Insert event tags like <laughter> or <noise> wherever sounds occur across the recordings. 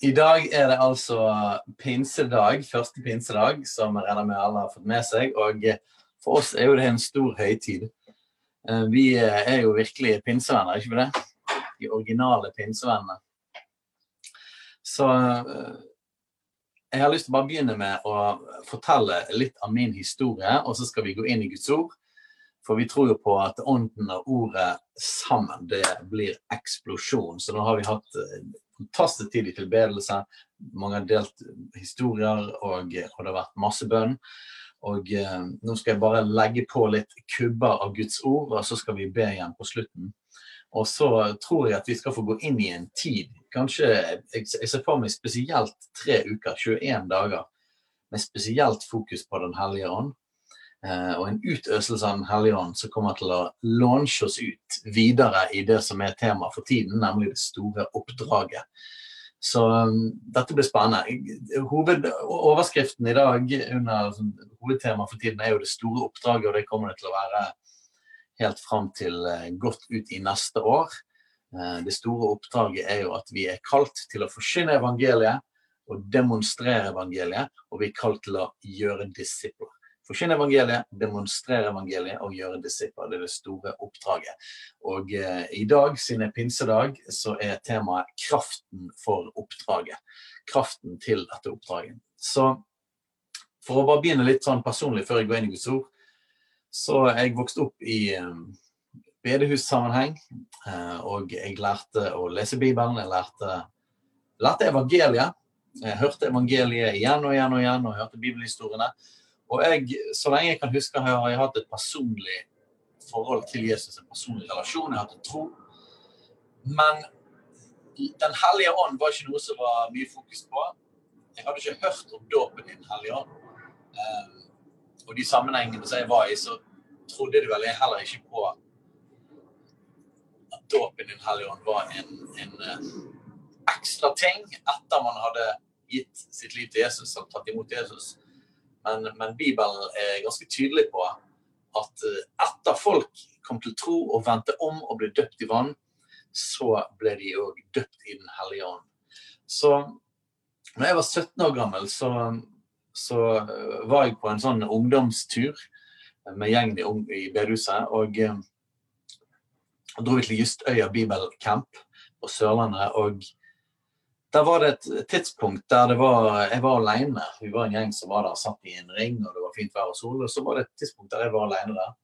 I dag er det altså pinsedag, første pinsedag, som jeg regner med alle har fått med seg. Og for oss er jo det en stor høytid. Eh, Vi er jo virkelig pinsevenner, ikke vi det? De originale pinsevennene. Så eh, jeg har lyst til å bare begynne med å fortelle litt av min historie, og så skal vi gå inn i Guds ord. For vi tror jo på at ånden og ordet sammen, det blir eksplosjon. Så nå har vi hatt eh, fantastisk tid i tilbedelse. Mange har delt historier, og, og det har vært masse bønn. Og eh, nå skal jeg bare legge på litt kubber av Guds ord, og så skal vi be igjen på slutten. Og så tror jeg at vi skal få gå inn i en tid, kanskje Jeg, ser for meg spesielt tre uker, 21 dager, med spesielt fokus på Den hellige ånd. Eh, og en utøselse av Den hellige ånd som kommer til å launche oss ut videre i det som er tema for tiden, nemlig det store oppdraget. Så um, dette blir spennende. Hovedoverskriften i dag under sånn, hovedtemaet for tiden er jo det store oppdraget, og det kommer det til å være helt fram til eh, godt ut i neste år. Eh, det store oppdraget er jo at vi er kalt til å forsyne evangeliet og demonstrere evangeliet, og vi er kalt til å gjøre disipler. Forkynne evangeliet, demonstrere evangeliet og gjøre disipler. Det er det store oppdraget. Og eh, i dag, siden det er pinsedag, så er temaet kraften for oppdraget. Kraften til dette oppdraget. Så for å bare begynne litt sånn personlig før jeg går inn i Guds ord, så er jeg vokst opp i um, bedehussammenheng. eh, og jeg lærte å lese Bibelen. Jeg lærte, lærte evangeliet. Jeg hørte evangeliet igjen og igjen og igjen, og hørte bibelhistoriene. Og jeg, så lenge jeg kan huske, har jeg hatt et personlig forhold til Jesus, en personlig relasjon. Jeg har hatt en tro. Men Den hellige ånd var ikke noe som var mye fokus på. Jeg hadde ikke hørt om dåpen i Den hellige ånd. Um, og de sammenhengene som jeg var i, så trodde du vel jeg heller ikke på at dåpen i Den hellige ånd var en, en uh, ekstra ting etter man hadde gitt sitt liv til Jesus og tatt imot Jesus. Men, men Bibelen er ganske tydelig på at uh, etter folk kom til tro og vendte om og ble døpt i vann, så ble de òg døpt i Den hellige ånd. Så når jeg var 17 år gammel, så, så uh, var jeg på en sånn ungdomstur med gjengen i, i bedehuset. Og uh, dro vi til Justøya Bibelcamp på Sørlandet. og der var det et tidspunkt der var, jeg var alene. Vi var en gjeng som var der, satt i en ring, og det var fint vær og sol. Og så var det et tidspunkt der jeg var alene der.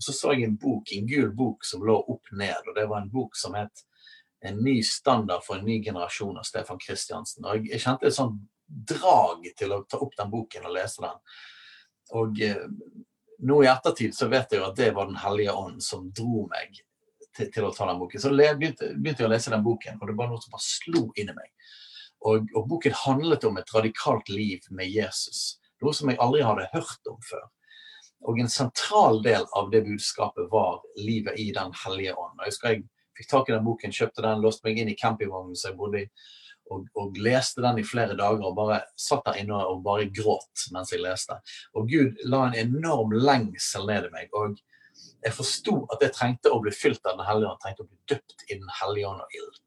Og så så jeg en bok, en gul bok som lå opp ned. Og det var en bok som het 'En ny standard for en ny generasjon' av Stefan Kristiansen. Og jeg kjente et sånt drag til å ta opp den boken og lese den. Og eh, nå i ettertid så vet jeg jo at det var Den hellige ånd som dro meg til, til å ta den boken. Så begynte, begynte jeg å lese den boken, og det var noe som bare slo inn i meg. Og, og boken handlet om et radikalt liv med Jesus. Noe som jeg aldri hadde hørt om før. Og en sentral del av det budskapet var livet i Den hellige ånd. Jeg husker jeg fikk tak i den boken, kjøpte den, låste meg inn i campingvognen som jeg bodde i, og, og leste den i flere dager og bare satt der inne og bare gråt mens jeg leste. Og Gud la en enorm lengsel ned i meg. og jeg forsto at jeg trengte å bli fylt av Den hellige ånd, trengte å bli døpt i Den hellige ånd og ild.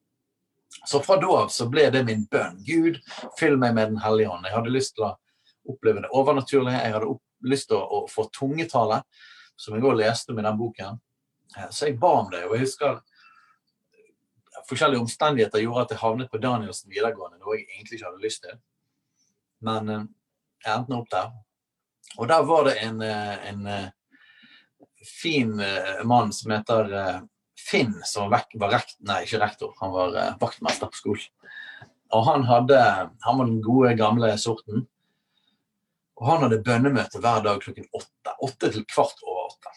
Så fra da av så ble det min bønn. Gud, fyll meg med Den hellige ånd. Jeg hadde lyst til å oppleve det overnaturlige. Jeg hadde lyst til å, å få tungetale, som jeg òg leste med den boken. Eh, Så jeg ba om det. Og jeg husker forskjellige omstendigheter gjorde at jeg havnet på Danielsen videregående, noe jeg egentlig ikke hadde lyst til. Men eh, jeg endte opp der. Og der var det en, eh, en fin mann som heter Finn, som var, vek, rekt, nei, ikke rektor, han var eh, vaktmester på skolen. Og han, hadde, han var den gode, gamle sorten. Og han hadde bønnemøte hver dag klokken åtte. Åtte til kvart over åtte.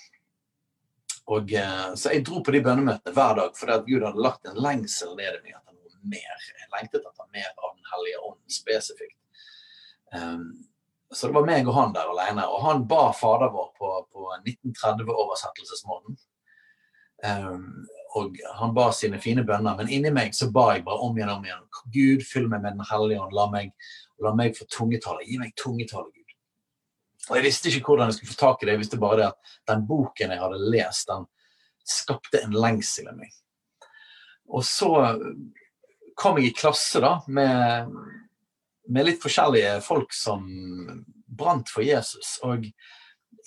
Og, eh, så jeg dro på de bønnemøtene hver dag fordi at Gud hadde lagt en lengsel ned i meg etter noe mer. Jeg lengtet etter mer av Den hellige ånd spesifikt. Um, så det var meg og han der alene. Og han ba Fader vår på, på 1930-oversettelsesmåten. Um, og han ba sine fine bønner, men inni meg så ba jeg bare om igjen og om igjen. Gud, fyll meg med Den hellige ånd. La meg, la meg få tungetale. Gi meg tungetale, Gud. Og Jeg visste ikke hvordan jeg skulle få tak i det. Jeg visste bare det at den boken jeg hadde lest, den skapte en lengsel i meg. Og så kom jeg i klasse da med, med litt forskjellige folk som brant for Jesus. Og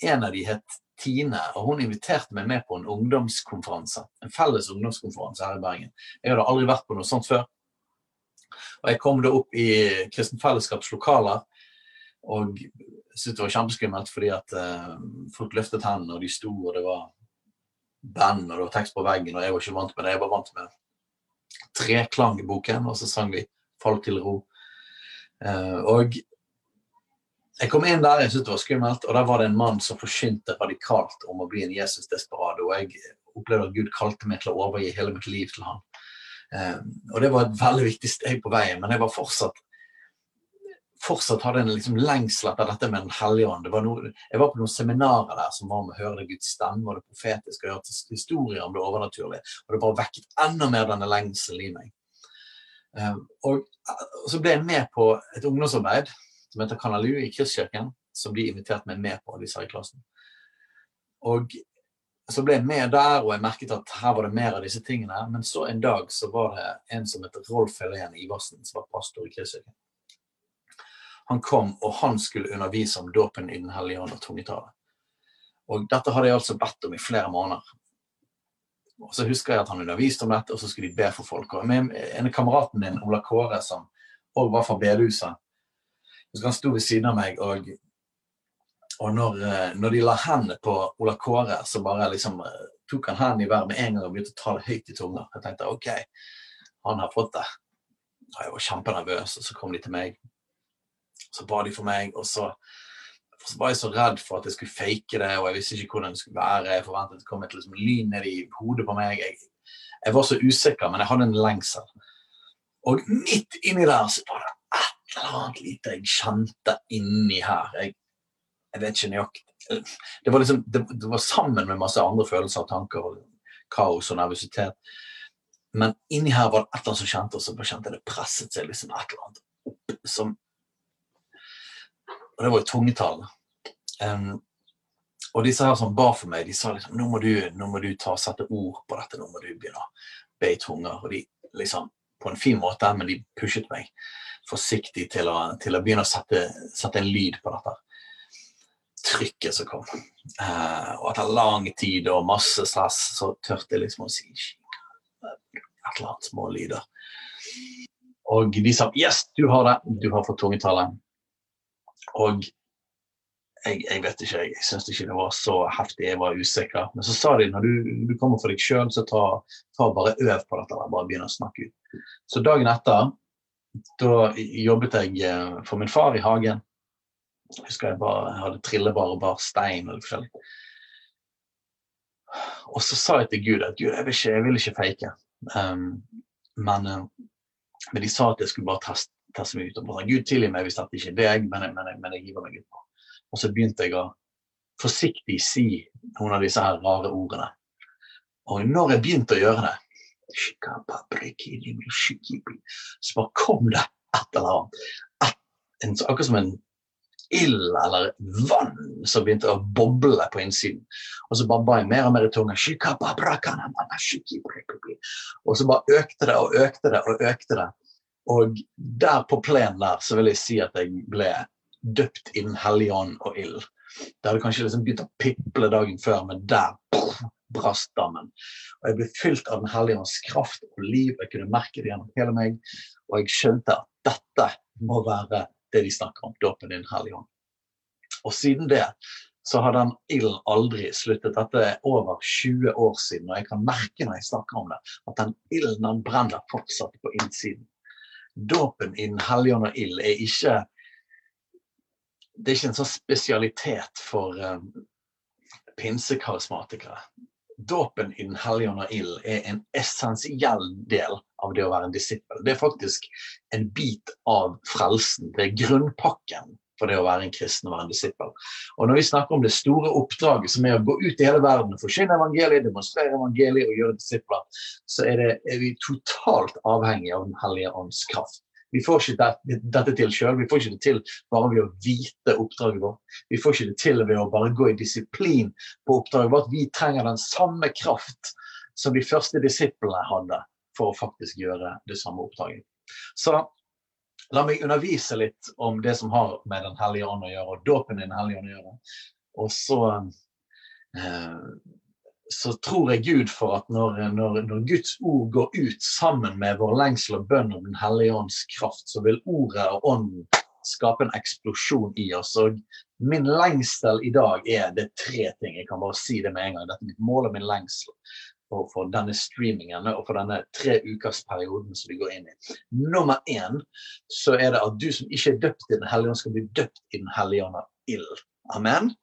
en av de het Tine, og hun inviterte meg med på en ungdomskonferanse. En felles ungdomskonferanse her i Bergen. Jeg hadde aldri vært på noe sånt før. Og jeg kom da opp i Kristen Fellesskaps lokaler og syntes det var kjempeskummelt fordi at uh, folk løftet hendene, og de sto, og det var band, og det var tekst på veggen, og jeg var ikke vant med det. Jeg var vant med treklang i boken, og så sang vi 'Fall til ro'. Uh, og jeg kom inn der, jeg syntes det var skummelt, og der var det en mann som forsynte radikalt om å bli en Jesus-desperado. Og jeg opplevde at Gud kalte meg til å overgi hele mitt liv til han. Um, og det var et veldig viktig steg på veien, men jeg var fortsatt fortsatt hadde en liksom lengsel etter dette med Den hellige ånd. Det jeg var på noen seminarer der som var om å høre Guds stemme og det profetiske, og hørte historier om det overnaturlige. Og det bare vekket enda mer denne lengselen i meg. Um, og, og så ble jeg med på et ungdomsarbeid som heter Kanalu i Kristkirken, som de inviterte meg med på, disse her i klassen. Og så ble jeg med der, og jeg merket at her var det mer av disse tingene. Men så en dag så var det en som heter Rolf Helen Iversen, som var pastor i Kristkirken. Han kom, og han skulle undervise om dåpen i Den hellige ånd og tungetale. Og dette hadde jeg altså bedt om i flere måneder. Og så husker jeg at han underviste om dette, og så skulle de be for folk. Og med en av kameraten din, Ola Kåre, som òg var fra bedehuset, så han sto ved siden av meg, og, og når, eh, når, de la hendene på Ola Kåre, så bare liksom eh, tok han hendene i været med en gang og begynte å ta det høyt i tunga. Jeg tenkte OK, han har fått det. Og jeg var kjempenervøs, og så kom de til meg. Så ba de for meg, og så, så var jeg så redd for at jeg skulle fake det, og jeg visste ikke hvordan det skulle være. Jeg forventet det kom et liksom lyn ned i hodet på meg. Jeg, jeg var så usikker, men jeg hadde en lengsel. Og midt inni der så var et eller annet lite jeg kjente inni her. Jeg, jeg vet ikke nøyaktig. Det var, liksom, det, det var sammen med masse andre følelser og tanker og kaos og nervøsitet. Men inni her var det et eller annet som kjente, og så kjente jeg det presset seg liksom et eller annet opp som Og det var jo tungetall. Um, og disse her som ba for meg, de sa liksom nå må du, nå må du ta, sette ord på dette, nå må du begynne å be i tunger. Og de liksom på en fin måte, men de pushet meg forsiktig til å, til å begynne å sette, sette, en lyd på dette. Trykket som kom. Uh, og etter lang tid og masse stress, så tørte jeg liksom å si et eller annet små lyder. Og de sa 'yes, du har det, du har fått tungetale'. Og jeg, jeg, vet ikke, jeg, jeg syns ikke det var så heftig, jeg var usikker. Men så sa de når du, du kommer for deg sjøl, så ta, ta, bare øv på dette. Bare begynn å snakke ut. Så dagen etter da jobbet jeg eh, for min far i hagen. Jeg husker jeg bare jeg hadde trillebar og bar stein og. Og så sa jeg til Gud at Gud, jeg vil ikke, jeg vil ikke fake. Um, men, uh, men, de sa at jeg skulle bare teste, teste meg ut. Og bare, Gud tilgi meg hvis dette ikke er deg, men, men, men jeg hiver meg utpå. Og så begynte jeg å forsiktig si noen av disse her rare ordene. Og når jeg begynte å gjøre det, så bare kom det et eller annet. Et, en, akkurat som en ild eller vann som begynte å boble på innsiden. Og så bare ba jeg mer og mer i tunga. Og så bare økte det og økte det og økte det. Og der på plenen der så vil jeg si at jeg ble døpt i Den hellige ånd og ild. Det hadde kanskje liksom begynt å piple dagen før, men der pff, brast dammen. Og jeg ble fylt av Den hellige ånds kraft og liv. Jeg kunne merke det gjennom hele meg. Og jeg skjønte at dette må være det de snakker om, dåpen i Den hellige ånd. Og siden det så har den ilden aldri sluttet. Dette er over 20 år siden, og jeg kan merke når jeg snakker om det, at den ilden den brenner fortsatt på innsiden. Dåpen i Den hellige ånd og ild er ikke det er ikke en sånn spesialitet for um, pinsekarismatikere. Dåpen i Den hellige ånd og ild er en essensiell del av det å være en disippel. Det er faktisk en bit av frelsen. Det er grunnpakken for det å være en kristen og være en disippel. Og når vi snakker om det store oppdraget som er å gå ut i hele verden forkynne evangeliet, demonstrere evangeliet og gjøre disipler, så er, det, er vi totalt avhengig av Den hellige ånds kraft. Vi får ikke dette til sjøl. Vi får ikke det til bare ved å vite oppdraget vårt. Vi får ikke det til ved å bare gå i disiplin på oppdraget vårt. Vi trenger den samme kraft som de første disiplene hadde for å faktisk gjøre det samme oppdraget. Så la meg undervise litt om det som har med Den hellige ånd å gjøre, og dåpen i Den hellige ånd å gjøre. Og så eh, så tror jeg Gud for at når, når, når, Guds ord går ut sammen med vår lengsel og bønn om Den hellige ånds kraft, så vil ordet og ånden skape en eksplosjon i oss. Og min lengsel i dag er det tre ting. Jeg kan bare si det med en gang. Dette er mitt mål og min lengsel for, for denne streamingen og for denne tre ukers som vi går inn i. Nummer én så er det at du som ikke er døpt i Den hellige ånd, skal bli døpt i Den hellige ånd av ild. Amen.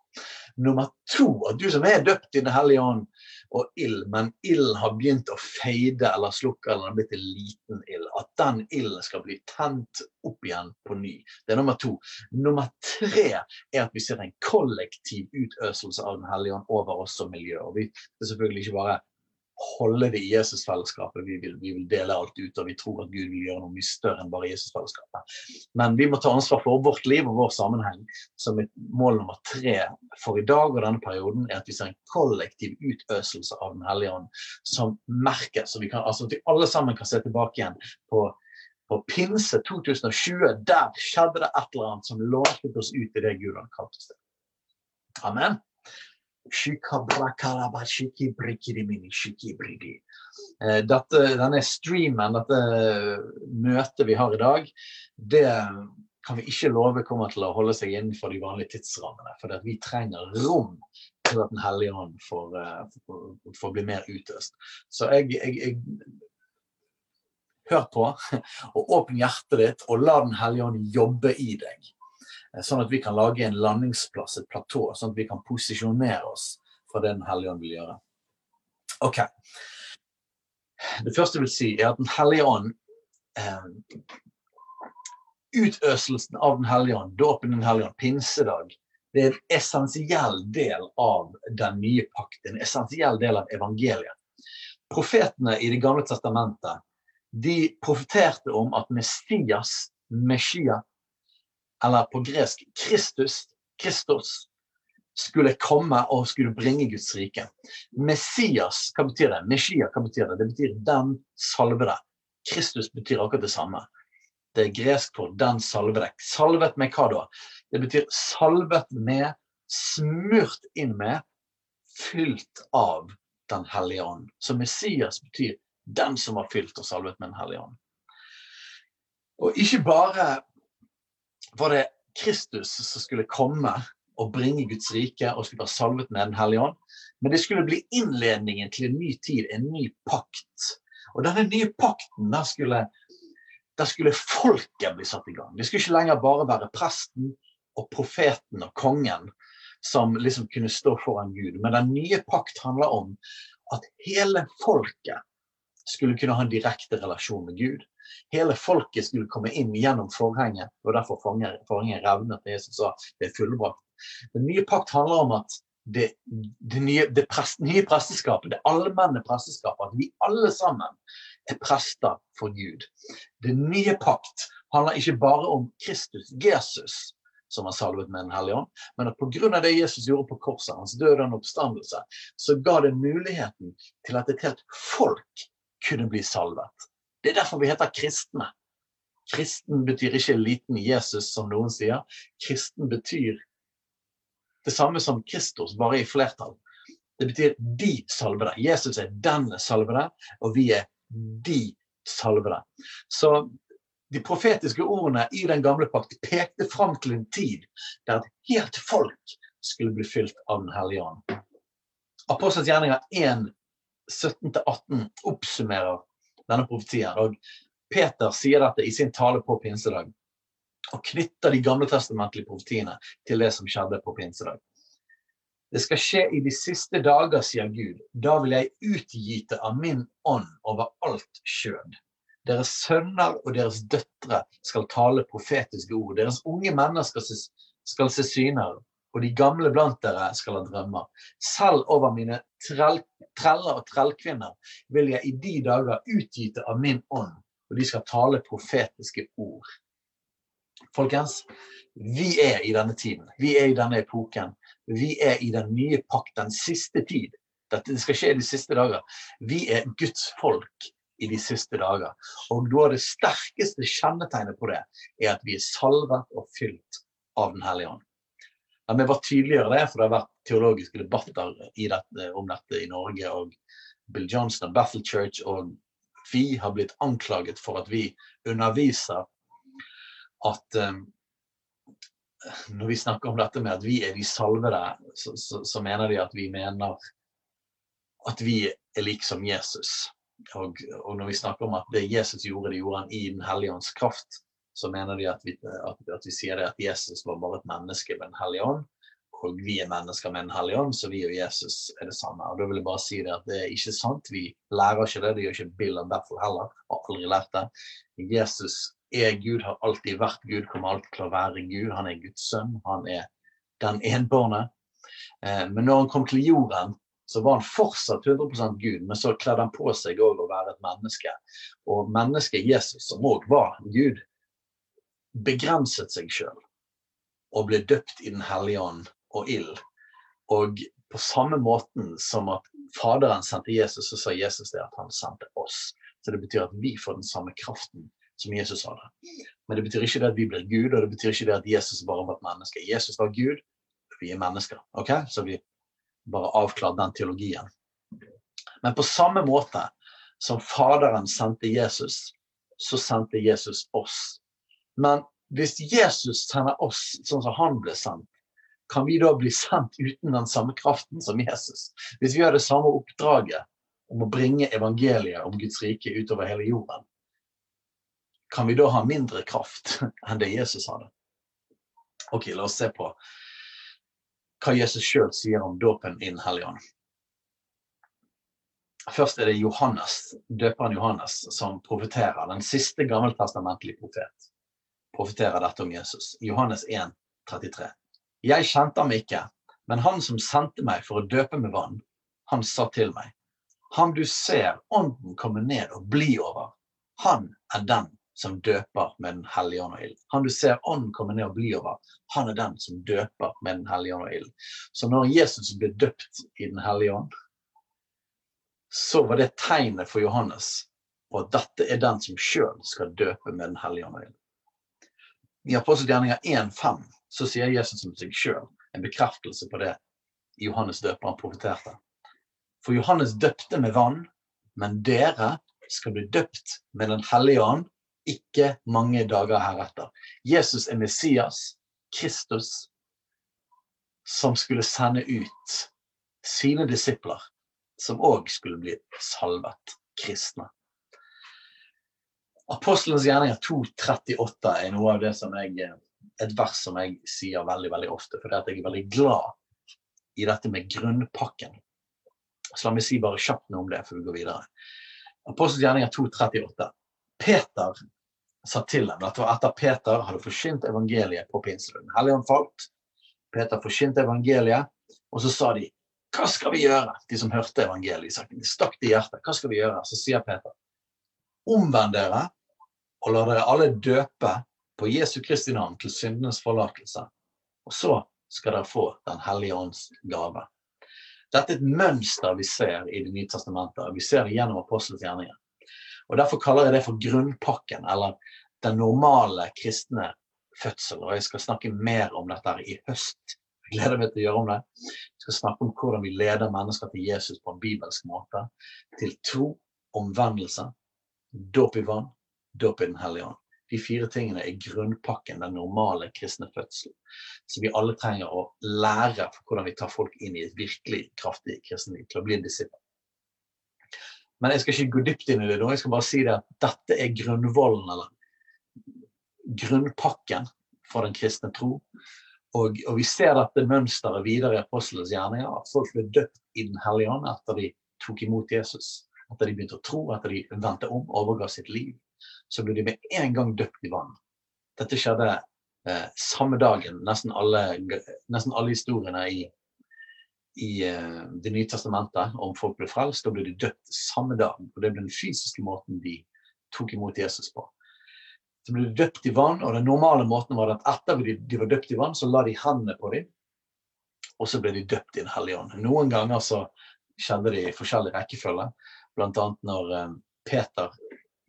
Nummer to, at du som er døpt i Den hellige ånd og ild, men ilden har begynt å feide eller slukke, eller den har blitt en liten ild, at den ilden skal bli tent opp igjen på ny. Det er nummer to. Nummer tre er at vi ser en kollektiv utøselse av Den hellige ånd over oss som miljø. Og vi skal selvfølgelig ikke bare holde det Jesusfellesskapet. Vi vil, vi vil dele alt ut, og vi tror at Gud vil gjøre noe mye større enn bare Jesusfellesskapet. Men vi må ta ansvar for vårt liv og vår sammenheng. Så mitt mål nummer tre for i dag og denne perioden er at vi ser en kollektiv utøselse av Den hellige ånd som merkes. Vi kan, altså, at vi alle sammen kan se tilbake igjen på på pinse 2020, der skjedde det et eller annet som lånte oss ut i det Gud hadde kalt oss til. Amen. Eh, dette, denne streamen, dette møtet vi har i dag, det kan vi ikke love kommer til å holde seg innenfor de vanlige tidsrammene. For vi trenger rom til at Den hellige ånd eh, får, får, bli mer utøst. Så jeg, jeg, jeg Hør på, <laughs> og åpne hjertet ditt, og la Den hellige ånd jobbe i deg. Eh, sånn at vi kan lage en landingsplass, et platå, sånn at vi kan posisjonere oss for det Den hellige ånd vil gjøre. Ok. Det første jeg vil si, er at Den hellige ånd eh, Utøselsen av Den hellige ånd, dåpen Den hellige ånd, pinsedag, det er en essensiell del av den nye pakt. En essensiell del av evangeliet. Profetene i Det gamle testamentet de profeterte om at Messias, Meshia, eller på gresk Kristus, Kristus, skulle komme og skulle bringe Guds rike. Messias, hva betyr det? Meshia, hva betyr det? Det betyr 'den salvede'. Kristus betyr akkurat det samme. Det er gresk for 'den salvede'. Salvet med hva da? Det betyr salvet med, smurt inn med, fylt av Den hellige ånd. Så Messias betyr 'den som var fylt og salvet med Den hellige ånd'. Og ikke bare var det Kristus som skulle komme og bringe Guds rike og skulle være salvet med Den hellige ånd. Men det skulle bli innledningen til en ny tid, en ny pakt. Og denne nye pakten, der skulle, der skulle folket bli satt i gang. Det skulle ikke lenger bare være presten og profeten og kongen som liksom kunne stå foran Gud. Men den nye pakt handler om at hele folket skulle kunne ha en direkte relasjon med Gud. Hele folket skulle komme inn gjennom forhenget, og derfor forhenget revnet. da Jesus sa det er fullbrakt. Den nye pakt handler om at det, det, nye, det prest, nye presteskapet, det allmenne presteskapet, at vi alle sammen er prester for Gud. Den nye pakt handler ikke bare om Kristus, Jesus, som er salvet med Den hellige ånd, men at pga. det Jesus gjorde på korset, hans død og oppstandelse, så ga det muligheten til at et helt folk kunne bli salvet. Det er derfor vi heter kristne. Kristen betyr ikke liten Jesus, som noen sier. Kristen betyr det samme som Kristus, bare i flertall. Det betyr de salvede. Jesus er den salvede, og vi er de salvede. Så de profetiske ordene i den gamle pakt pekte fram til en tid der et helt folk skulle bli fylt av Den hellige ånd. Apostelens gjerninger 1, 17-18 oppsummerer denne profetien. Og Peter sier dette i sin tale på pinsedag, og knytter de gamle testamentlige profetiene til det som skjedde på pinsedag. Det skal skje i de siste dager, sier Gud. Da vil jeg utgyte av min ånd over alt skjød. Deres sønner og deres døtre skal tale profetiske ord. Deres unge mennesker skal se syner, og de gamle blant dere skal ha drømmer. Selv over mine trell, treller og trellkvinner vil jeg i de dager utgyte av min ånd, og de skal tale profetiske ord. Folkens, vi er i denne tiden. Vi er i denne epoken. Vi er i den nye pakt, den siste tid. Dette skal skje de siste dager. Vi er Guds folk i de siste dager. Og av det sterkeste kjennetegnet på det er at vi er salvet og fylt av Den hellige ånd. La vi bare tydeligere det, for det har vært teologiske debatter dette, om dette i Norge. og Bill Johnson og Bethel Church og vi har blitt anklaget for at vi underviser at um, når vi snakker om dette med at vi er de salvede, så, så, så mener de at vi mener at vi er like som Jesus. Og, og, når vi snakker om at det Jesus gjorde, det gjorde han i Den hellige ånds kraft, så mener de at vi, at, at vi sier det at Jesus var bare et menneske med en hellig ånd, og vi er mennesker med en hellig ånd, så vi og Jesus er det samme. Og da vil jeg bare si det at det er ikke sant. Vi lærer ikke det. Det gjør ikke Bill og Bethel heller. Har aldri lært det. Jesus er Gud, har alltid vært Gud, kommer alltid til å være Gud. Han er Guds sønn. Han er den enbårne. Eh, men når han kom til jorden, så var han fortsatt 100% Gud, men så kledde han på seg òg å være et menneske. Og mennesket Jesus, som òg var Gud, begrenset seg sjøl og ble døpt i Den hellige ånd og ild. Og på samme måten som at Faderen sendte Jesus, så sa Jesus det at han sendte oss. Så det betyr at vi får den samme kraften som Jesus hadde. Men det betyr ikke det at vi blir Gud, og det betyr ikke det at Jesus bare var et menneske. Jesus var Gud, vi er mennesker. ok? Så vi bare avklart den teologien. Men på samme måte som Faderen sendte Jesus, så sendte Jesus oss. Men hvis Jesus sender oss sånn som han ble sendt, kan vi da bli sendt uten den samme kraften som Jesus? Hvis vi har det samme oppdraget om å bringe evangeliet om Guds rike utover hele jorden, kan vi da ha mindre kraft <laughs> enn det Jesus hadde? Ok, la oss se på hva Jesus sjøl sier om dåpen innen Helligånden. Først er det Johannes, døperen Johannes som profeterer. Den siste gammeltestamentlige profet profeterer dette om Jesus. Johannes 1, 33. Jeg kjente ham ikke, men han som sendte meg for å døpe med vann, han sa til meg. Han du ser ånden komme ned og bli over, han er den som døper med Den hellige ånd og ild. Han du ser ånden komme ned og bli over, han er den som døper med Den hellige ånd og ild. Så når Jesus ble døpt i Den hellige ånd, så var det tegnet for Johannes at dette er den som sjøl skal døpe med Den hellige ånd og ild. I Apostelgjerninga 1,5 så sier Jesus om seg sjøl en bekreftelse på det Johannes døperen profeterte. For Johannes døpte med vann, men dere skal bli døpt med Den hellige ånd ikke mange dager heretter. Jesus er Messias, Kristus, som skulle sende ut sine disipler, som òg skulle bli salvet kristne. Apostelens gjerninger 2.38 er noe av det som jeg, et vers som jeg sier veldig veldig ofte, fordi jeg er veldig glad i dette med grunnpakken. Så la meg si bare kjapt noe om det før vi går videre. Apostelens gjerninger 2.38. Peter sa til dem at etter Peter hadde forsynt evangeliet på pinselunden. Helligånd falt. Peter forsynte evangeliet, og så sa de hva skal vi gjøre? De som hørte evangeliet, stakk det i hjertet. Hva skal vi gjøre? Så sier Peter omvend dere og la dere alle døpe på Jesu Kristi navn til syndenes forlatelse. Og så skal dere få Den hellige ånds gave. Dette er et mønster vi ser i Det nye testamentet. Vi ser det gjennom apostelens gjerninger. Og Derfor kaller jeg det for grunnpakken, eller den normale kristne fødsel. Og jeg skal snakke mer om dette i høst, Jeg gleder meg til å gjøre om det. Jeg skal snakke om hvordan vi leder mennesker til Jesus på en bibelsk måte. Til tro, omvendelse, dåp i vann, dåp i Den hellige ånd. De fire tingene er grunnpakken, den normale kristne fødselen. Så vi alle trenger å lære hvordan vi tar folk inn i et virkelig kraftig kristenliv, til å bli en disippel. Men jeg skal ikke gå dypt inn i det nå. Jeg skal bare si det at dette er grunnvollen, eller grunnpakken for den kristne tro. Og, og vi ser dette mønsteret videre i apostelens gjerninger. At folk ble døpt i Den hellige ånd etter de tok imot Jesus. Etter de begynte å tro, etter de vendte om, overga sitt liv. Så ble de med en gang døpt i vann. Dette skjedde eh, samme dagen. Nesten alle, nesten alle historiene i, i eh, Det nye testamentet om folk ble frelst, da ble de døpt samme dag. Og det ble den fysiske måten de tok imot Jesus på. Så ble de døpt i vann, og den normale måten var at etter de, de var døpt i vann, så la de hendene på dem, og så ble de døpt i Den hellige ånd. Noen ganger så skjedde det i forskjellig rekkefølge, annet når eh, Peter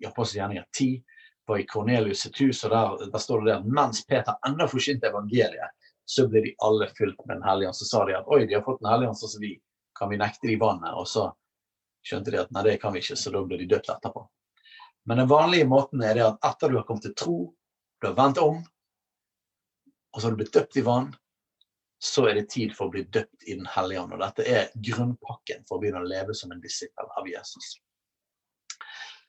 Apostelens gjerninger 10 var i Kornelius sitt hus, og der, der står det at mens Peter ennå forkynte evangeliet, så ble de alle fylt med Den hellige ånd. Så sa de at oi, de har fått Den hellige ånd sånn vi, kan vi nekte de vannet? Og så skjønte de at nei, det kan vi ikke, så da ble de døpt etterpå. Men den vanlige måten er det at etter du har kommet til tro, du har vendt om, og så har du blitt døpt i vann, så er det tid for å bli døpt i Den hellige ånd. Og dette er grunnpakken for å begynne å leve som en disippel av Jesus.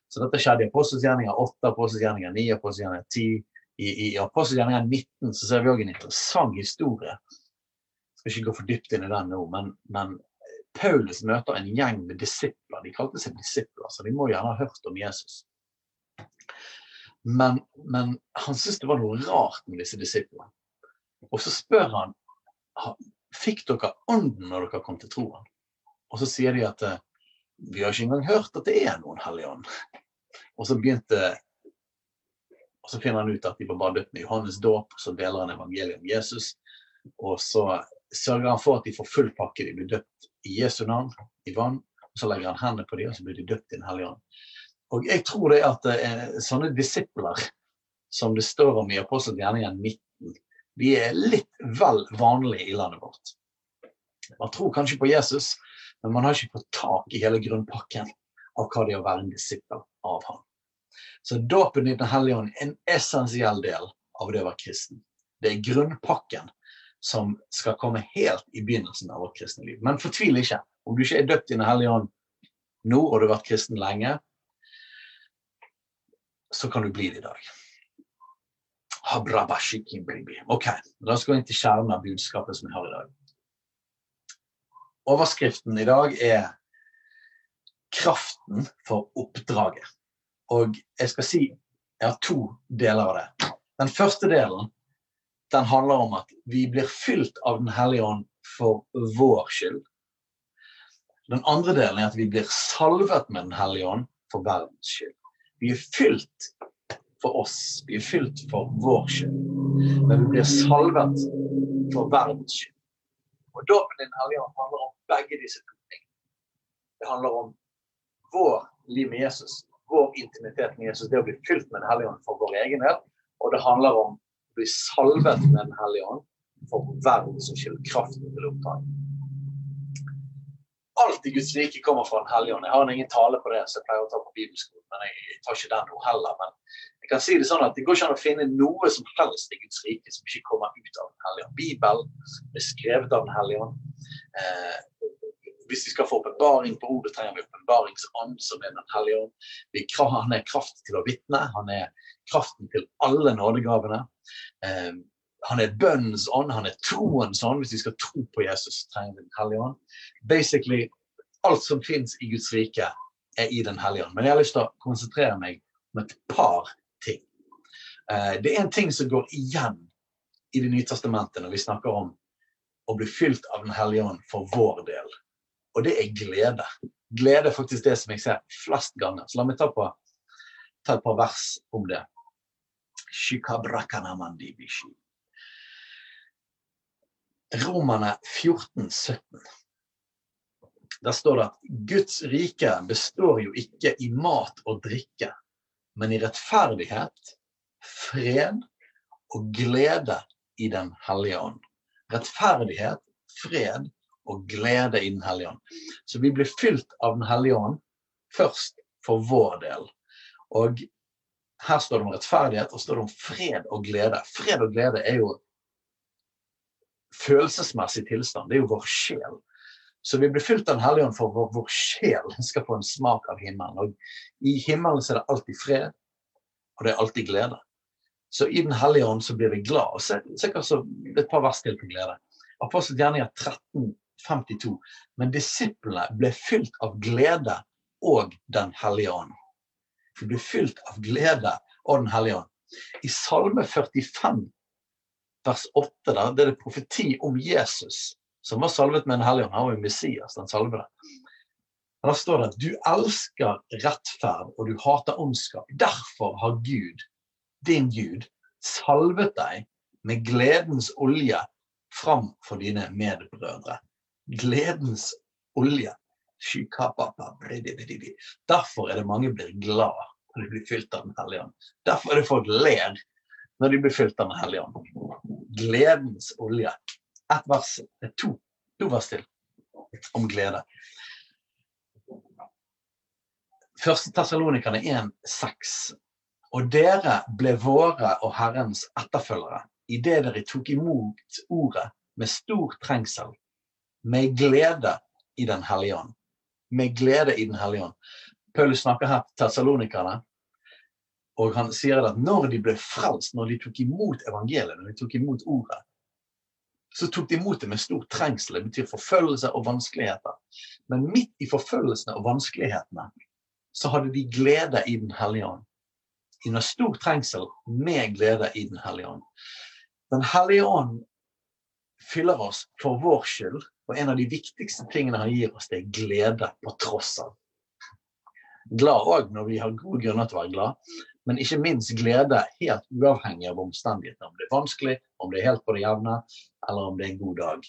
Så dette skjedde i Apostelgjerninger 8, Apostelgjerninger 9, Apostelgjerninger 10. I, i Apostelgjerninger 19 så ser vi òg en interessant historie. Jeg skal ikke gå for dypt inn i den nå, men, men Paulus møter en gjeng med disipler. De kalte seg disipler, så de må gjerne ha hørt om Jesus. Men, men han syntes det var noe rart med disse disiplene. Og så spør han fikk dere ånden når dere kom til troen. Og så sier de at vi har ikke engang hørt at det er noen hellig ånd. Og så begynte og så finner han ut at de var bare døpt med Johannes dåp, så deler han evangeliet om Jesus. Og så sørger han for at de får full pakke. De blir døpt i Jesu navn, i vann. og Så legger han hendene på dem, og så blir de døpt i Den hellige ånd. Og jeg tror det at eh, sånne disipler, som det står om i Apostel gjerningen 19, de er litt vel vanlig i landet vårt. Man tror kanskje på Jesus, men man har ikke fått tak i hele grunnpakken av hva det er å være en disippel av ham. Så dåpen i Den hellige ånd er en essensiell del av det å være kristen. Det er grunnpakken som skal komme helt i begynnelsen av vårt kristne liv. Men fortvil ikke. Om du ikke er døpt i Den hellige ånd nå, og du har vært kristen lenge, så kan du bli det i dag. Ok, da skal gå inn til kjernen av budskapet som vi har i dag. Overskriften i dag er 'Kraften for oppdraget'. Og jeg skal si jeg har to deler av det. Den første delen den handler om at vi blir fylt av Den hellige ånd for vår skyld. Den andre delen er at vi blir salvet med Den hellige ånd for verdens skyld. Vi er fylt for oss. Er fylt for vår skyld. Men vi blir salvet for verdens skyld. Og Dåpen din hellige ånd handler om begge disse to ting. Det handler om vår liv med Jesus, vår intimitet med Jesus, det å bli fylt med Den hellige ånd for vår egen del. Og det handler om å bli salvet med Den hellige ånd for verdens skyld, kraften til oppdraget alt i Guds rike kommer fra Den hellige. Jeg har ingen tale på det, så jeg pleier å ta på bibelskolen, men jeg tar ikke den nå heller. Men jeg kan si det sånn at det går ikke an å finne noe som helst i Guds rike som ikke kommer ut av Den hellige. Bibelen er skrevet av Den hellige. Eh, hvis vi skal få åpenbaring på ordet, trenger vi åpenbaringsånd, som er Den hellige ånd. Han er kraft til å vitne. Han er kraften til alle nådegavene. Eh, han er bønnens ånd, han er troens ånd. Hvis vi skal tro på Jesus, trenger vi Den hellige ånd. Basically, alt som fins i Guds rike, er i Den hellige ånd. Men jeg har lyst til å konsentrere meg om et par ting. Eh, det er en ting som går igjen i Det nye testamentet når vi snakker om å bli fylt av Den hellige ånd for vår del. Og det er glede. Glede er faktisk det som jeg ser flest ganger. Så la meg ta, på, ta et par vers om det. Romerne 14, 17. Der står det at Guds rike består jo ikke i mat og drikke, men i rettferdighet, fred og glede i Den hellige ånd. rettferdighet, fred og glede i Den hellige ånd. Så vi blir fylt av Den hellige ånd først for vår del. Og her står det om rettferdighet, og står det om fred og glede. Fred og glede er jo følelsesmessig tilstand. Det er jo vår sjel. Så vi blir fylt av Den hellige ånd for vår, vår sjel skal få en smak av himmelen. Og I himmelen så er det alltid fred, og det er alltid glede. Så i Den hellige ånd så blir vi glad. Og se, se så, et par vers til på glede. Apostel Gjerninger 13, 52. Men disiplene ble fylt av glede og Den hellige ånd. De ble fylt av glede og Den hellige ånd. I Salme 45 vers 8 der, det er det profeti om Jesus, som var salvet med en hellig ånd. Han var jo Messias, den salvede. Da står det at du elsker rettferd og du hater ondskap. Derfor har Gud, din Gud, salvet deg med gledens olje framfor dine medbrødre. Gledens olje. Derfor er det mange blir glad når de blir fylt av Den hellige ånd. Derfor er det folk ler når de blir fylt av Den hellige ånd. Gledens olje. Ett vers, to, to vers til om glede. Første Tessalonikerne 1,6. Og dere ble våre og Herrens etterfølgere idet dere tok imot ordet med stor trengsel, med glede i Den hellige ånd. Med glede i Den hellige ånd. Paulus snakker her til tessalonikerne og han sier at når de ble frelst, når de tok imot evangeliet, når de tok imot ordet, så tok de imot det med stor trengsel. Det betyr forfølgelse og vanskeligheter. Men midt i forfølgelsene og vanskelighetene så hadde de glede i Den hellige ånd. Noe stor trengsel med glede i Den hellige ånd. Den hellige ånd fyller oss for vår skyld, og en av de viktigste tingene han gir oss, det er glede på tross av. Glad òg når vi har gode grunner til å være glad, men ikke minst glede helt uavhengig av omstendighetene. Om det er vanskelig, om det er helt på det jevne, eller om det er en god dag.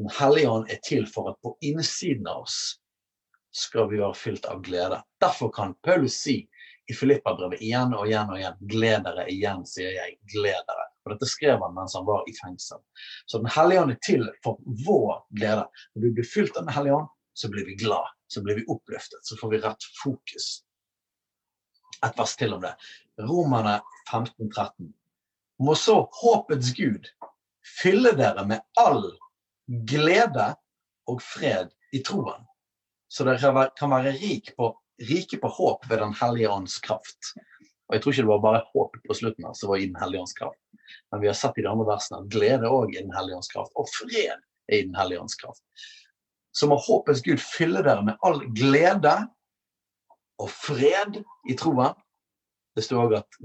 Den hellige ånd er til for at på innsiden av oss skal vi være fylt av glede. Derfor kan Paulus si i Filippa-brevet igjen og igjen og igjen gled dere igjen, sier jeg. Gled dere. Og dette skrev han mens han var i fengsel. Så Den hellige ånd er til for vår glede. Når vi blir fylt av Den hellige ånd, så blir vi glad. Så blir vi oppløftet. Så får vi rett fokus et vers til om det. Romerne 15, 13. Må så håpets Gud fylle dere med all glede og fred i troen, så dere kan være rik på, rike på håp ved Den hellige ånds kraft. Og Jeg tror ikke det var bare håp på slutten her som var i Den hellige ånds kraft. Men vi har sett i de andre versene at glede òg er Den hellige ånds kraft, og fred er i Den hellige ånds kraft. Så må håpets Gud fylle dere med all glede og fred i troen. Det står òg at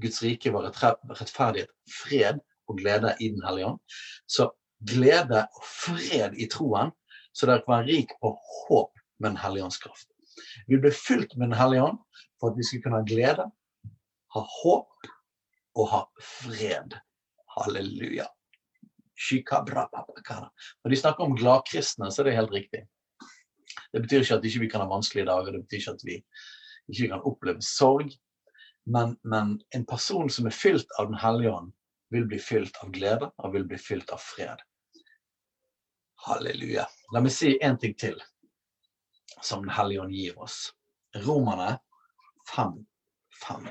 Guds rike var rettferdighet, fred og glede i Den hellige ånd. Så glede og fred i troen, så dere kan være rik på håp med Den hellige ånds kraft. Vi ble fylt med Den hellige ånd for at vi skulle kunne ha glede, ha håp og ha fred. Halleluja. Når de snakker om gladkristne, så er det helt riktig. Det betyr ikke at vi ikke kan ha vanskelige dager, det betyr ikke at vi ikke kan oppleve sorg. Men, men en person som er fylt av Den hellige ånd, vil bli fylt av glede og vil bli fylt av fred. Halleluja. La meg si en ting til som Den hellige ånd gir oss. Romerne 5, 5.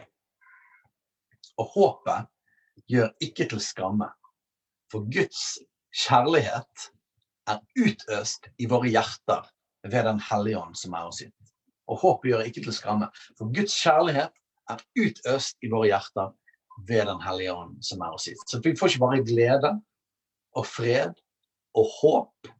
Og håpet gjør ikke til skamme, for Guds kjærlighet er utøst i våre hjerter ved Den hellige ånd som er oss gitt. Og håpet gjør ikke til skamme, for Guds kjærlighet er utøst i våre hjerter ved Den hellige ånd som er oss gitt. Så vi får ikke bare glede og fred og håp,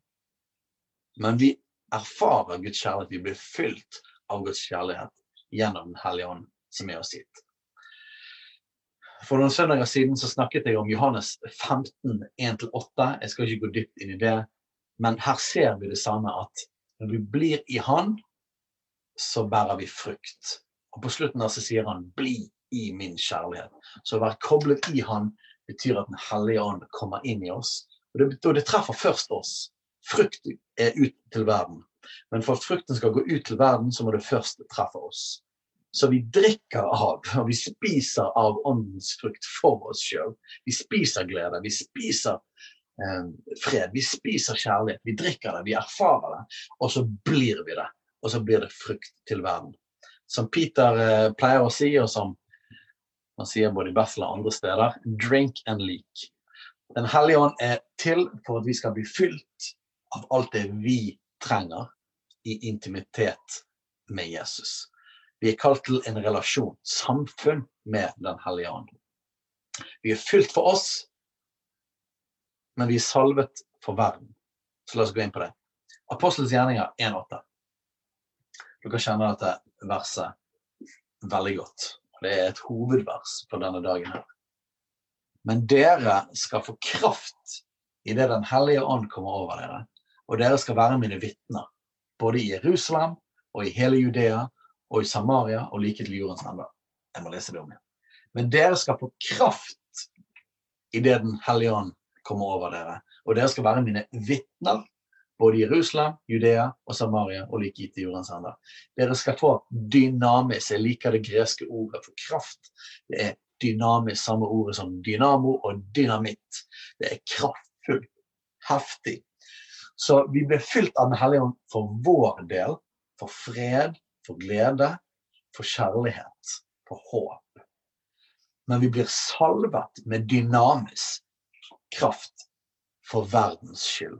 men vi erfarer Guds kjærlighet. Vi blir fylt av Guds kjærlighet gjennom Den hellige ånd som er oss gitt. For noen søndager siden så snakket jeg om Johannes 15, 1-8. Jeg skal ikke gå dypt inn i det, men her ser vi det samme at når vi blir i Han, så bærer vi frukt. Og på slutten der så sier han 'bli i min kjærlighet'. Så å være koblet i han betyr at Den hellige ånd kommer inn i oss. Og det, og det treffer først oss. Frukt er ut til verden. Men for at frukten skal gå ut til verden, så må det først treffe oss. Så vi drikker av, og vi spiser av åndens frukt for oss sjøl. Vi spiser glede, vi spiser fred. Vi spiser kjærlighet, vi drikker det, vi erfarer det, og så blir vi det. Og så blir det frukt til verden. Som Peter eh, pleier å si, og som han sier både i Bethel og andre steder, drink and leak. Den hellige ånd er til for at vi skal bli fylt av alt det vi trenger i intimitet med Jesus. Vi er kalt til en relasjon, samfunn med Den hellige ånd. Vi er fylt for oss, men vi er salvet for verden. Så la oss gå inn på det. Apostelens gjerninger 1,8. Dere kjenner dette verset veldig godt. Det er et hovedvers på denne dagen her. Men dere skal få kraft idet Den hellige ånd kommer over dere, og dere skal være mine vitner, både i Jerusalem og i hele Judea og i Samaria og like til jordens ende. Jeg må lese det om igjen. Men dere skal få kraft idet Den hellige ånd kommer over dere, og dere skal være mine vitner både i Jerusalem, Judea og Samaria og like til jordens ende. Dere skal få dynamis. Jeg liker det greske ordet for kraft. Det er dynamis, samme ordet som dynamo og dynamitt. Det er kraftfullt, heftig. Så vi blir fylt av Den hellige ånd for vår del, for fred, for glede, for kjærlighet, for håp. Men vi blir salvet med dynamis kraft for verdens skyld.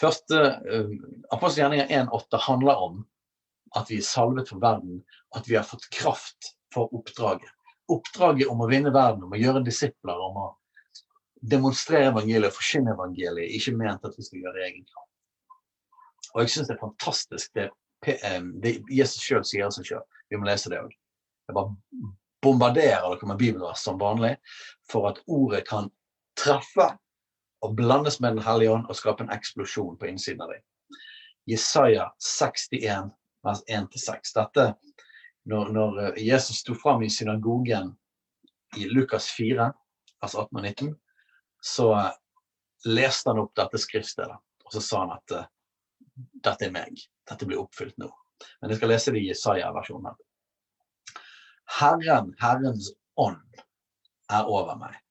Første uh, Apostelgjerninger 1,8 handler om at vi er salvet for verden, at vi har fått kraft for oppdraget. Oppdraget om å vinne verden, om å gjøre disipler, om å demonstrere evangeliet forkynne evangeliet, ikke ment at vi skal gjøre egen kraft. Og jeg syns det er fantastisk det, det Jesus sjøl sier seg sjøl. Vi må lese det òg. Jeg bare bombarderer dere med bibelvers som vanlig for at ordet kan treffe og blandes med Den hellige ånd og skape en eksplosjon på innsiden av deg. Jesaja 61, vers 1-6. Dette når, når, eh, Jesus sto fram i synagogen i Lukas 4, vers 18 og 19, så eh, leste han opp dette skriftstedet. Og så sa han at uh, dette er meg. Dette blir oppfylt nå. Men jeg skal lese det i Jesaja-versjonen. Herren, Herrens ånd, er over meg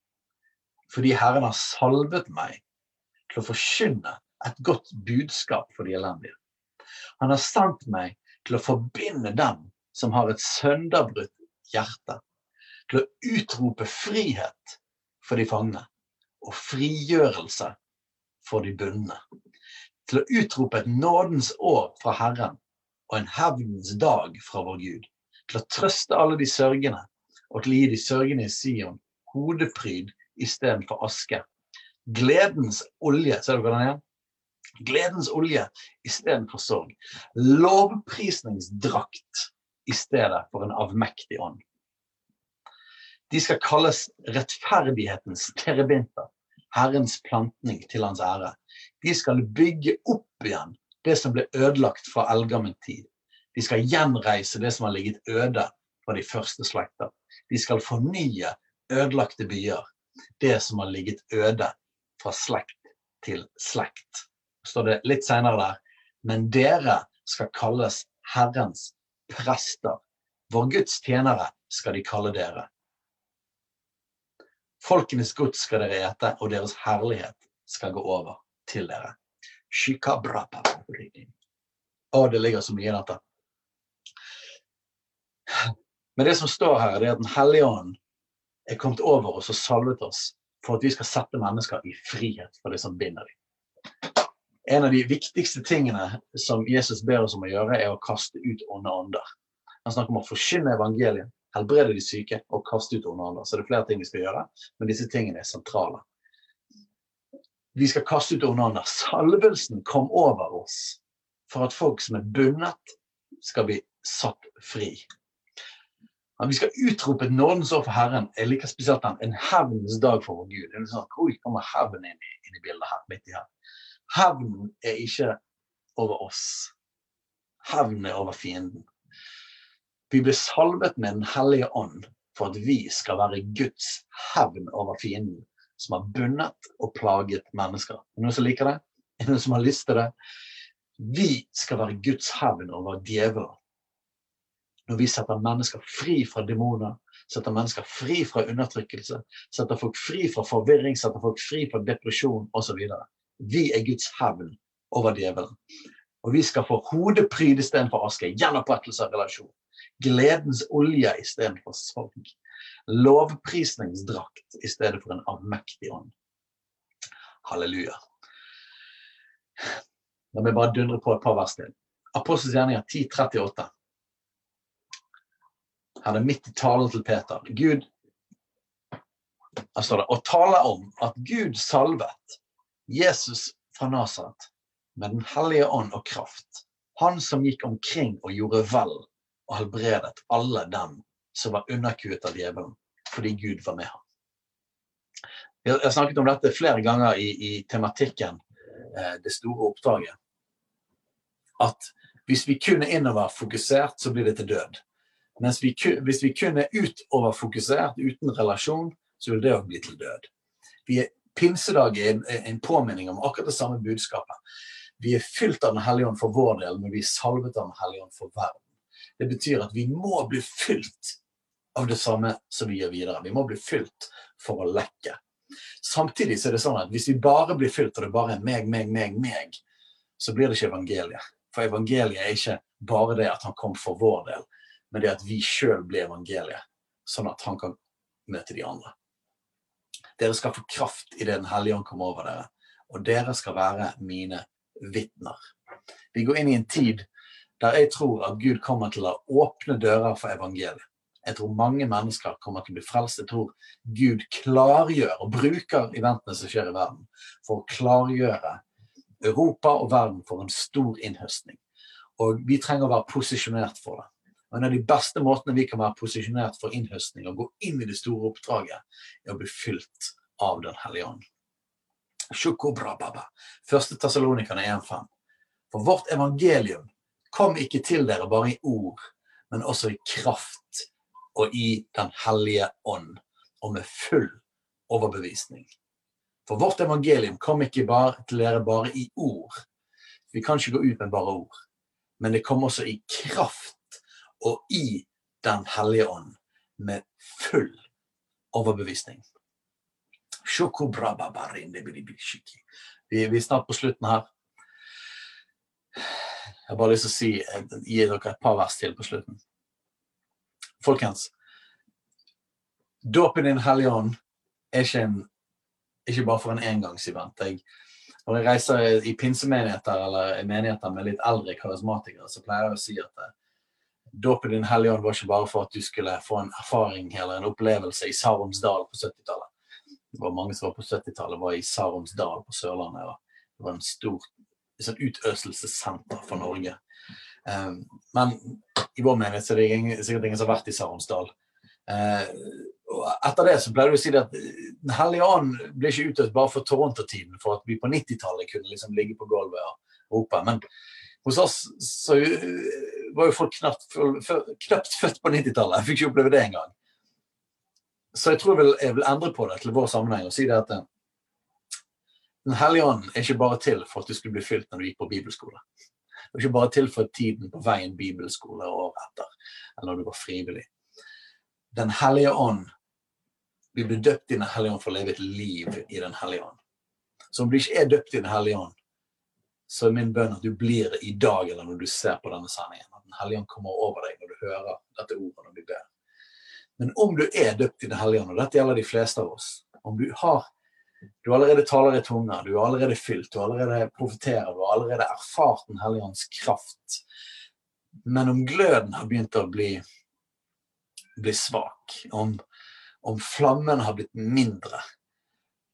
fordi Herren har salvet meg til å forkynne et godt budskap for de elendige. Han har sendt meg til å forbinde dem som har et sønderbrutt hjerte, til å utrope frihet for de fangne og frigjørelse for de bundne. Til å utrope et nådens år fra Herren og en hevnens dag fra vår Gud. Til å trøste alle de sørgende og til å gi de sørgende i Sion hodepryd istedenfor aske. Gledens olje, ser du hva den er? Gledens olje istedenfor sorg. Lovprisningsdrakt i stedet for en avmektig ånd. De skal kalles rettferdighetens terebinter, Herrens plantning til hans ære. De skal bygge opp igjen det som ble ødelagt fra eldgammel tid. De skal gjenreise det som har ligget øde fra de første slekter. De skal fornye ødelagte byer det som har ligget øde fra slekt til slekt. står det litt seinere der. Men dere skal kalles Herrens prester. Vår Guds tjenere skal de kalle dere. Folkenes gods skal dere ete, og deres herlighet skal gå over til dere. Å, det ligger så mye i dette. Men det som står her, det er at Den hellige ånd er kommet over oss og salvet oss for at vi skal sette mennesker i frihet for det som binder dem. En av de viktigste tingene som Jesus ber oss om å gjøre, er å kaste ut onde ånder. Han snakker om å forkynne evangeliet, helbrede de syke og kaste ut onde ånder. Så det er flere ting vi skal gjøre, men disse tingene er sentrale. Vi skal kaste ut onde ånder. Salvelsen kom over oss for at folk som er bundet, skal bli satt fri. Vi skal utrope et nådens år for Herren. Jeg liker spesielt den. En hevnens dag for vår Gud. Det er sånn, Hvor kommer hevn inn, inn, i bildet her? midt i her? Hevn er ikke over oss. Hevn er over fienden. Vi blir salvet med Den hellige ånd for at vi skal være Guds hevn over fienden, som har bundet og plaget mennesker. Er det noen som liker det? Er det noen som har lyst til det? Vi skal være Guds hevn over djevelen når vi setter mennesker fri fra demoner, setter mennesker fri fra undertrykkelse, setter folk fri fra forvirring, setter folk fri fra depresjon osv. Vi er Guds hevn over djevelen. Og vi skal få hodepryd istedenfor aske, gjenopprettelse av relasjon. Gledens olje istedenfor sorg. Lovprisningsdrakt i stedet for en avmektig ånd. Halleluja. La meg bare dundre på et par vers til. Apostelens gjerninger 10.38. Her er midt i talen til Peter. Gud her står det, og tale om at Gud salvet Jesus fra Nasaret med Den hellige ånd og kraft. Han som gikk omkring og gjorde vel og helbredet alle dem som var underkuet av djevelen, fordi Gud var med ham. Jeg har snakket om dette flere ganger i, i tematikken eh, Det store oppdraget at hvis vi kun er innoverfokusert, så blir det til død. Mens vi, hvis vi kun er utoverfokusert, uten relasjon, så vil det òg bli til død. Vi er, pinsedag er en, en påminning om akkurat det samme budskapet. Vi er fylt av Den hellige ånd for vår del, men vi er salvet av Den hellige ånd for verden. Det betyr at vi må bli fylt av det samme som vi gjør videre. Vi må bli fylt for å lekke. Samtidig så er det sånn at hvis vi bare blir fylt, og det bare er meg, meg, meg, meg, så blir det ikke evangeliet. For evangeliet er ikke bare det at han kom for vår del, men det at vi sjøl blir evangeliet, sånn at han kan møte de andre. Dere skal få kraft idet Den hellige ånd kommer over dere, og dere skal være mine vitner. Vi går inn i en tid der jeg tror at Gud kommer til å åpne dører for evangeliet. Jeg tror mange mennesker kommer til å bli frelst. Jeg tror Gud klargjør og bruker eventene som skjer i verden, for å klargjøre Europa og verden for en stor innhøstning. Og vi trenger å være posisjonert for det. Og En av de beste måtene vi kan være posisjonert for innhøstning og gå inn i det store oppdraget, er å bli fylt av Den hellige ånd. Første Tessalonikerne 1,5. For vårt evangelium kom ikke til dere bare i ord, men også i kraft og i Den hellige ånd, og med full overbevisning. For vårt evangelium kom ikke bare til dere bare i ord. Vi kan ikke gå ut med bare ord. Men det kom også i kraft og i Den hellige ånd, med full overbevisning. Vi, er snart på slutten her. Jeg har bare lyst til å si, gi dere et par vers til på slutten. Folkens, dåpen i Den hellige ånd er ikke en ikke bare for en engangsevent. Når jeg reiser i pinsemenigheter eller menigheter med litt eldre karismatikere, så pleier jeg å si at eh, dåpen i Den hellige ånd var ikke bare for at du skulle få en erfaring eller en opplevelse i Sarumsdal på 70-tallet. Det var mange som var på 70-tallet, var i Sarumsdal på Sørlandet. og Det var en stor et utøselsessenter for Norge. Um, men i vår menighet så er det sikkert ingen som har vært i Sarumsdal. Uh, og etter det så ble det å si at Den hellige ånd ble ikke utøvd bare for Toronto-tiden, for at vi på 90-tallet kunne liksom ligge på gulvet og rope. Men hos oss så var jo folk knapt, knapt født på 90-tallet. Jeg fikk ikke oppleve det engang. Så jeg tror jeg vil, jeg vil, endre på det til vår sammenheng og si det at Den hellige ånd er ikke bare til for at du skulle bli fylt når du gikk på bibelskole. Det er ikke bare til for tiden på veien bibelskole og året etter, eller når du var frivillig. Den hellige ånd Vi blir døpt i Den hellige ånd for å leve et liv i Den hellige ånd. Så om du ikke er døpt i Den hellige ånd, så er min bønn at du blir det i dag eller når du ser på denne sendingen. Den hellige ånd kommer over deg når du hører dette ordet når du ber. Men om du er døpt i Den hellige ånd, og dette gjelder de fleste av oss Om du har du allerede taler i tunger, du er allerede fylt, du allerede profeterer, du har allerede erfart Den hellige ånds kraft. Men om gløden har begynt å bli bli svak, om, om flammen har blitt mindre,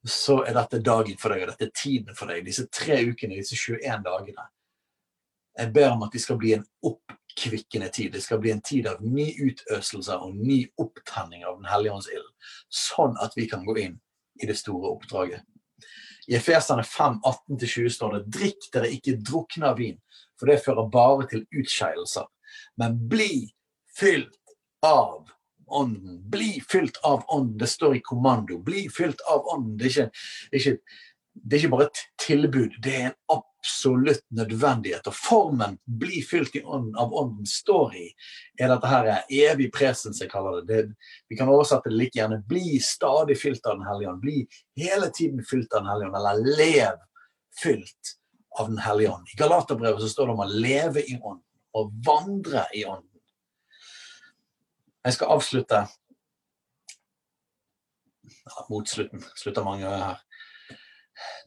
så er dette dagen for deg, og dette er tiden for deg. Disse tre ukene, disse 21 dagene. Jeg ber om at det skal bli en oppkvikkende tid. Det skal bli en tid av ny utøselse og ny opptenning av Den hellige ånds ild. Sånn at vi kan gå inn i det store oppdraget. I Efesene 5, 18-20 står det drikk dere ikke drukne av vin, for det fører bare til utskeielser. Men bli fylt av ånden. Bli fylt av ånden. Det står i kommando. Bli fylt av ånden. Det er ikke, det er ikke det er ikke bare et tilbud, det er en absolutt nødvendighet. Og formen 'bli fylt i ånden' av ånden står i, er dette her evig presens, jeg kaller det. det. Vi kan oversette det like gjerne 'bli stadig fylt av Den hellige ånd'. Bli hele tiden fylt av Den hellige ånd, eller lev fylt av Den hellige ånd. I Galaterbrevet så står det om å leve i ånden og vandre i ånden. Jeg skal avslutte ja, mot slutten. Slutter mange her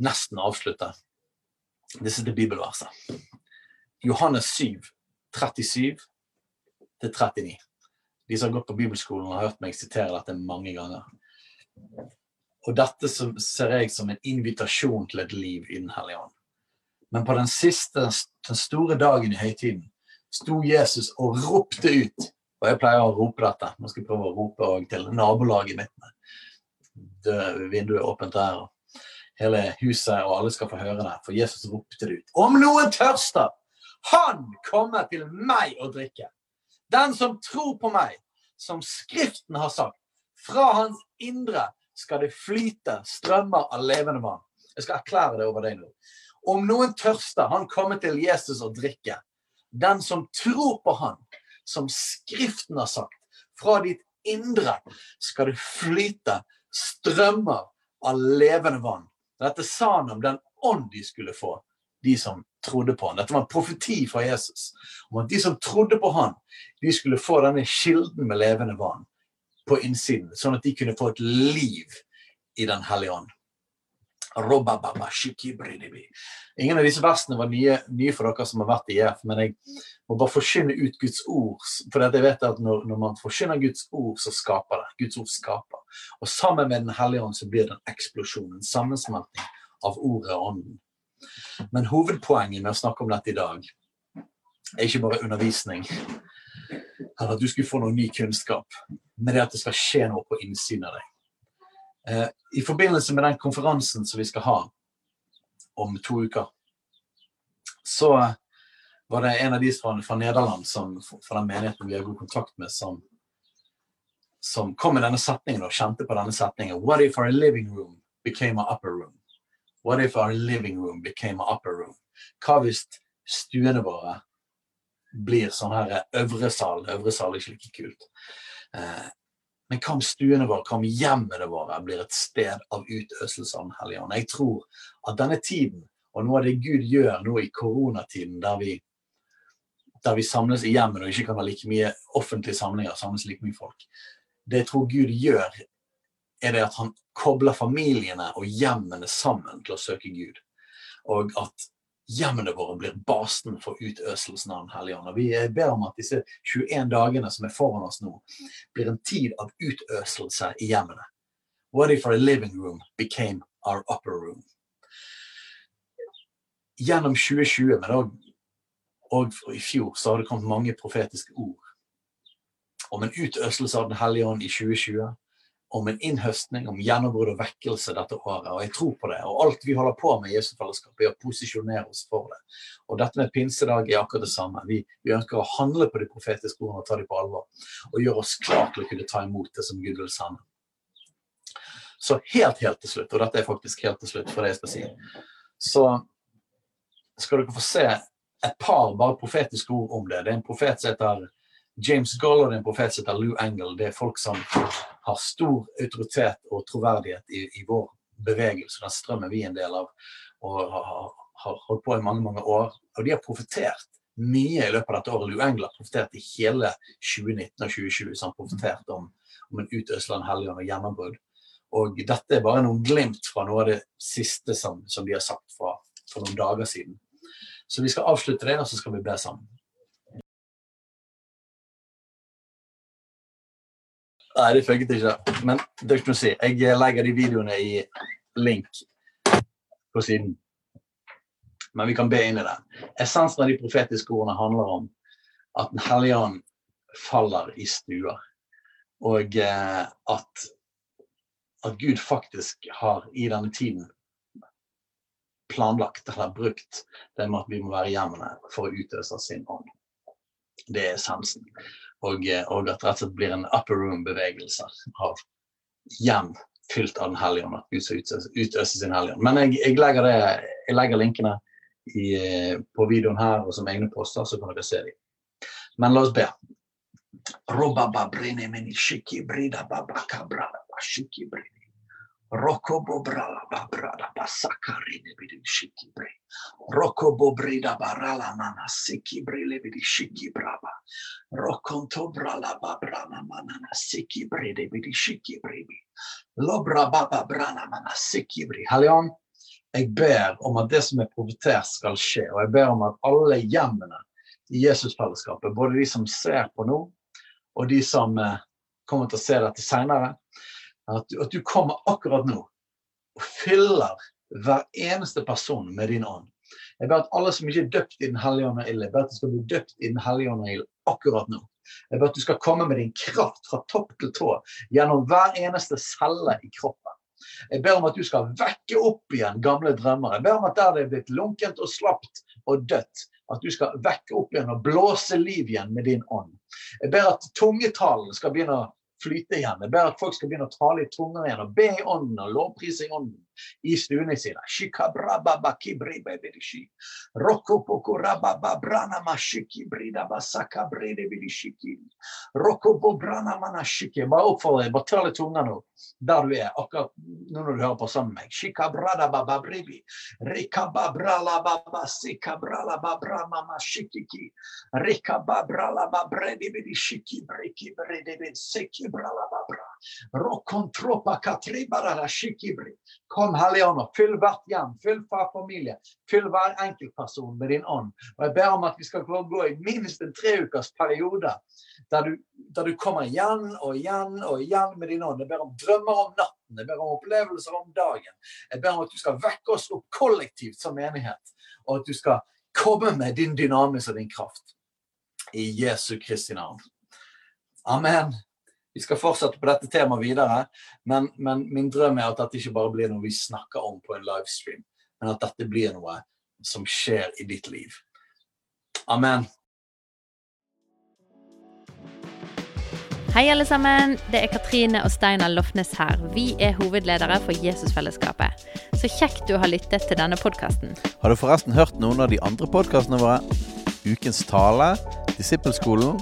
nesten avslutte disse til bibelverset. Johannes 7, 37 39. De som har gått på bibelskolen, har hørt meg sitere dette mange ganger. Og dette ser jeg som en invitasjon til et liv i Den hellige ånd. Men på den siste, den store dagen i høytiden sto Jesus og ropte ut. Og jeg pleier å rope dette. Nå skal jeg prøve å rope til nabolaget mitt. Vinduet er åpent der. Og hele huset, og alle skal få høre det. For Jesus ropte det ut. Om noen tørster, han kommer til meg å drikke. Den som tror på meg, som Skriften har sagt, fra hans indre skal det flyte strømmer av levende vann. Jeg skal erklære det over deg nå. Om noen tørster, han kommer til Jesus å drikke. Den som tror på han, som Skriften har sagt, fra ditt indre skal det flyte strømmer av levende vann. Dette sa han om den ånd de skulle få, de som trodde på han. Dette var en profeti fra Jesus om at de som trodde på han, de skulle få denne kilden med levende vann på innsiden, sånn at de kunne få et liv i Den hellige ånd. Ingen av disse versene var nye, nye, for dere som har vært i EF, men jeg må bare forkynne ut Guds ord. For jeg vet at når, når, man forkynner Guds ord, så skaper det. Guds ord skaper. Og sammen med Den hellige ånd så blir det en eksplosjon, en sammensmelting av ordet og ånden. Men hovedpoenget med å snakke om dette i dag er ikke bare undervisning, eller at du skulle få noe ny kunnskap, men det at det skal skje noe på innsiden av deg. Eh, I forbindelse med den konferansen som vi skal ha om to uker, så var det en av de fra, Nederland som, fra den menigheten vi har god kontakt med, som, som kom med denne setningen og kjente på denne setningen. What if our living room became an upper room? What if our living room became an upper room? Hva hvis stuene våre blir sånn her øvre sal? Øvre sal er ikke like kult. Men hva om stuene våre, hva om hjemmene våre blir et sted av utøselse av Den hellige ånd? Jeg tror at denne tiden, og noe av det Gud gjør nå i koronatiden, der vi, der vi samles i hjemmene og ikke kan ha like mye offentlige samlinger, samles like mye folk, det jeg tror Gud gjør, er det at han kobler familiene og hjemmene sammen til å søke Gud. Og at hjemmene våre blir basen for utøselsen av Den hellige ånd. Og vi ber om at disse 21 dagene som er foran oss nå, blir en tid av utøselse i hjemmene. What if our living room became our upper room? Gjennom 2020, men òg og i fjor, så har det kommet mange profetiske ord om en utøselse av Den hellige ånd i 2020 om en innhøstning, om gjennombrudd og vekkelse dette året. Og jeg tror på det. Og alt vi holder på med i Jesusfellesskapet, er å posisjonere oss for det. Og dette med pinsedag er akkurat det samme. Vi, vi ønsker å handle på de profetiske ordene og ta dem på alvor. Og gjøre oss klar til å kunne ta imot det som Gud vil sende. Så helt, helt til slutt, og dette er faktisk helt til slutt for det jeg skal si, så skal dere få se et par bare profetiske ord om det. Det er en profet som heter James Goll og en profet som heter Lou Engel. Det er folk som har stor autoritet og troverdighet i, i vår bevegelse. Den strømmen vi er en del av og har, har holdt på i mange mange år. Og de har profetert mye i løpet av dette året. Lou Engel har profetert i hele 2019 og 2020. Så han profetert om, om en utøselse av helgen og gjennombrudd. Og dette er bare noen glimt fra noe av det siste som, som de har sagt fra, for noen dager siden. Så vi skal avslutte det, og så skal vi be sammen. Nei, det funket ikke. Men det er ikke noe å si. Jeg legger de videoene i link på siden. Men vi kan be inn i det. Essensen av de profetiske ordene handler om at Den hellige ånd faller i stuer. Og eh, at, at Gud faktisk har i denne tiden planlagt eller brukt det med at vi må være i hjemmene for å utøse sin ånd. Det er essensen. Og, eh, og, at det rett og slett blir en upper room-bevegelse av hjem fylt av Den hellige ånd. At Gud skal utøse, utøse sin hellige ånd. Men jeg, jeg, legger det, jeg legger linkene i, eh, på videoen her og som egne poster, så kan dere se dem. Men la oss be. Robaba brine mini shiki brida babaka brada shiki brine. Rokobo brala babrada basakari nebidi shiki bre. Rokobo brida barala mana siki bre lebidi shiki braba. Rokonto brala babrana manana siki bre lebidi shiki brebi. Lobra baba brana mana siki bre. Halion, jeg ber om at det som er profetert skal skje, og jeg ber om at alle hjemmene i Jesusfellesskapet, både de som ser på nå, og de som eh, kommer til å se dette senere, at, at du kommer akkurat nå og fyller hver eneste person med din ånd. Jeg ber at alle som ikke er døpt i Den hellige ånd og ild, jeg ber at de skal bli døpt i Den hellige ånd og ild akkurat nå. Jeg ber at du skal komme med din kraft fra topp til tå gjennom hver eneste celle i kroppen. Jeg ber om at du skal vekke opp igjen gamle drømmer. Jeg ber om at der det er blitt lunkent og slapt og dødt, at du skal vekke opp igjen og blåse liv igjen med din ånd. Jeg ber at tungetalen skal begynne å flyte igjen. Jeg ber at folk skal begynne å tale i tunger igjen og be i ånden og lovprise i ånden i stuene sine. Bare oppfordrer deg, bare tør litt tunger nå, der du er, akkurat nå når du hører på sammen med meg. Kom Hellige Ånd og fyll hvert hjem, fyll hver familie, fyll hver enkeltperson med din ånd. Og jeg ber om at vi skal gå i minst en tre ukers periode der du, der du kommer igjen og igjen og igjen med din ånd. Jeg ber om drømmer om natten, jeg ber om opplevelser om dagen. Jeg ber om at du skal vekke oss opp kollektivt som menighet, og at du skal komme med din dynamis og din kraft. I Jesu Kristi navn. Amen. Vi skal fortsette på dette temaet videre, men, men min drøm er at dette ikke bare blir noe vi snakker om på en livestream, men at dette blir noe som skjer i ditt liv. Amen. Hei alle sammen, det er Katrine og Steinar Lofnes her. Vi er hovedledere for Jesusfellesskapet. Så kjekt du har lyttet til denne podkasten. Har du forresten hørt noen av de andre podkastene våre? Ukens tale, Disippelskolen,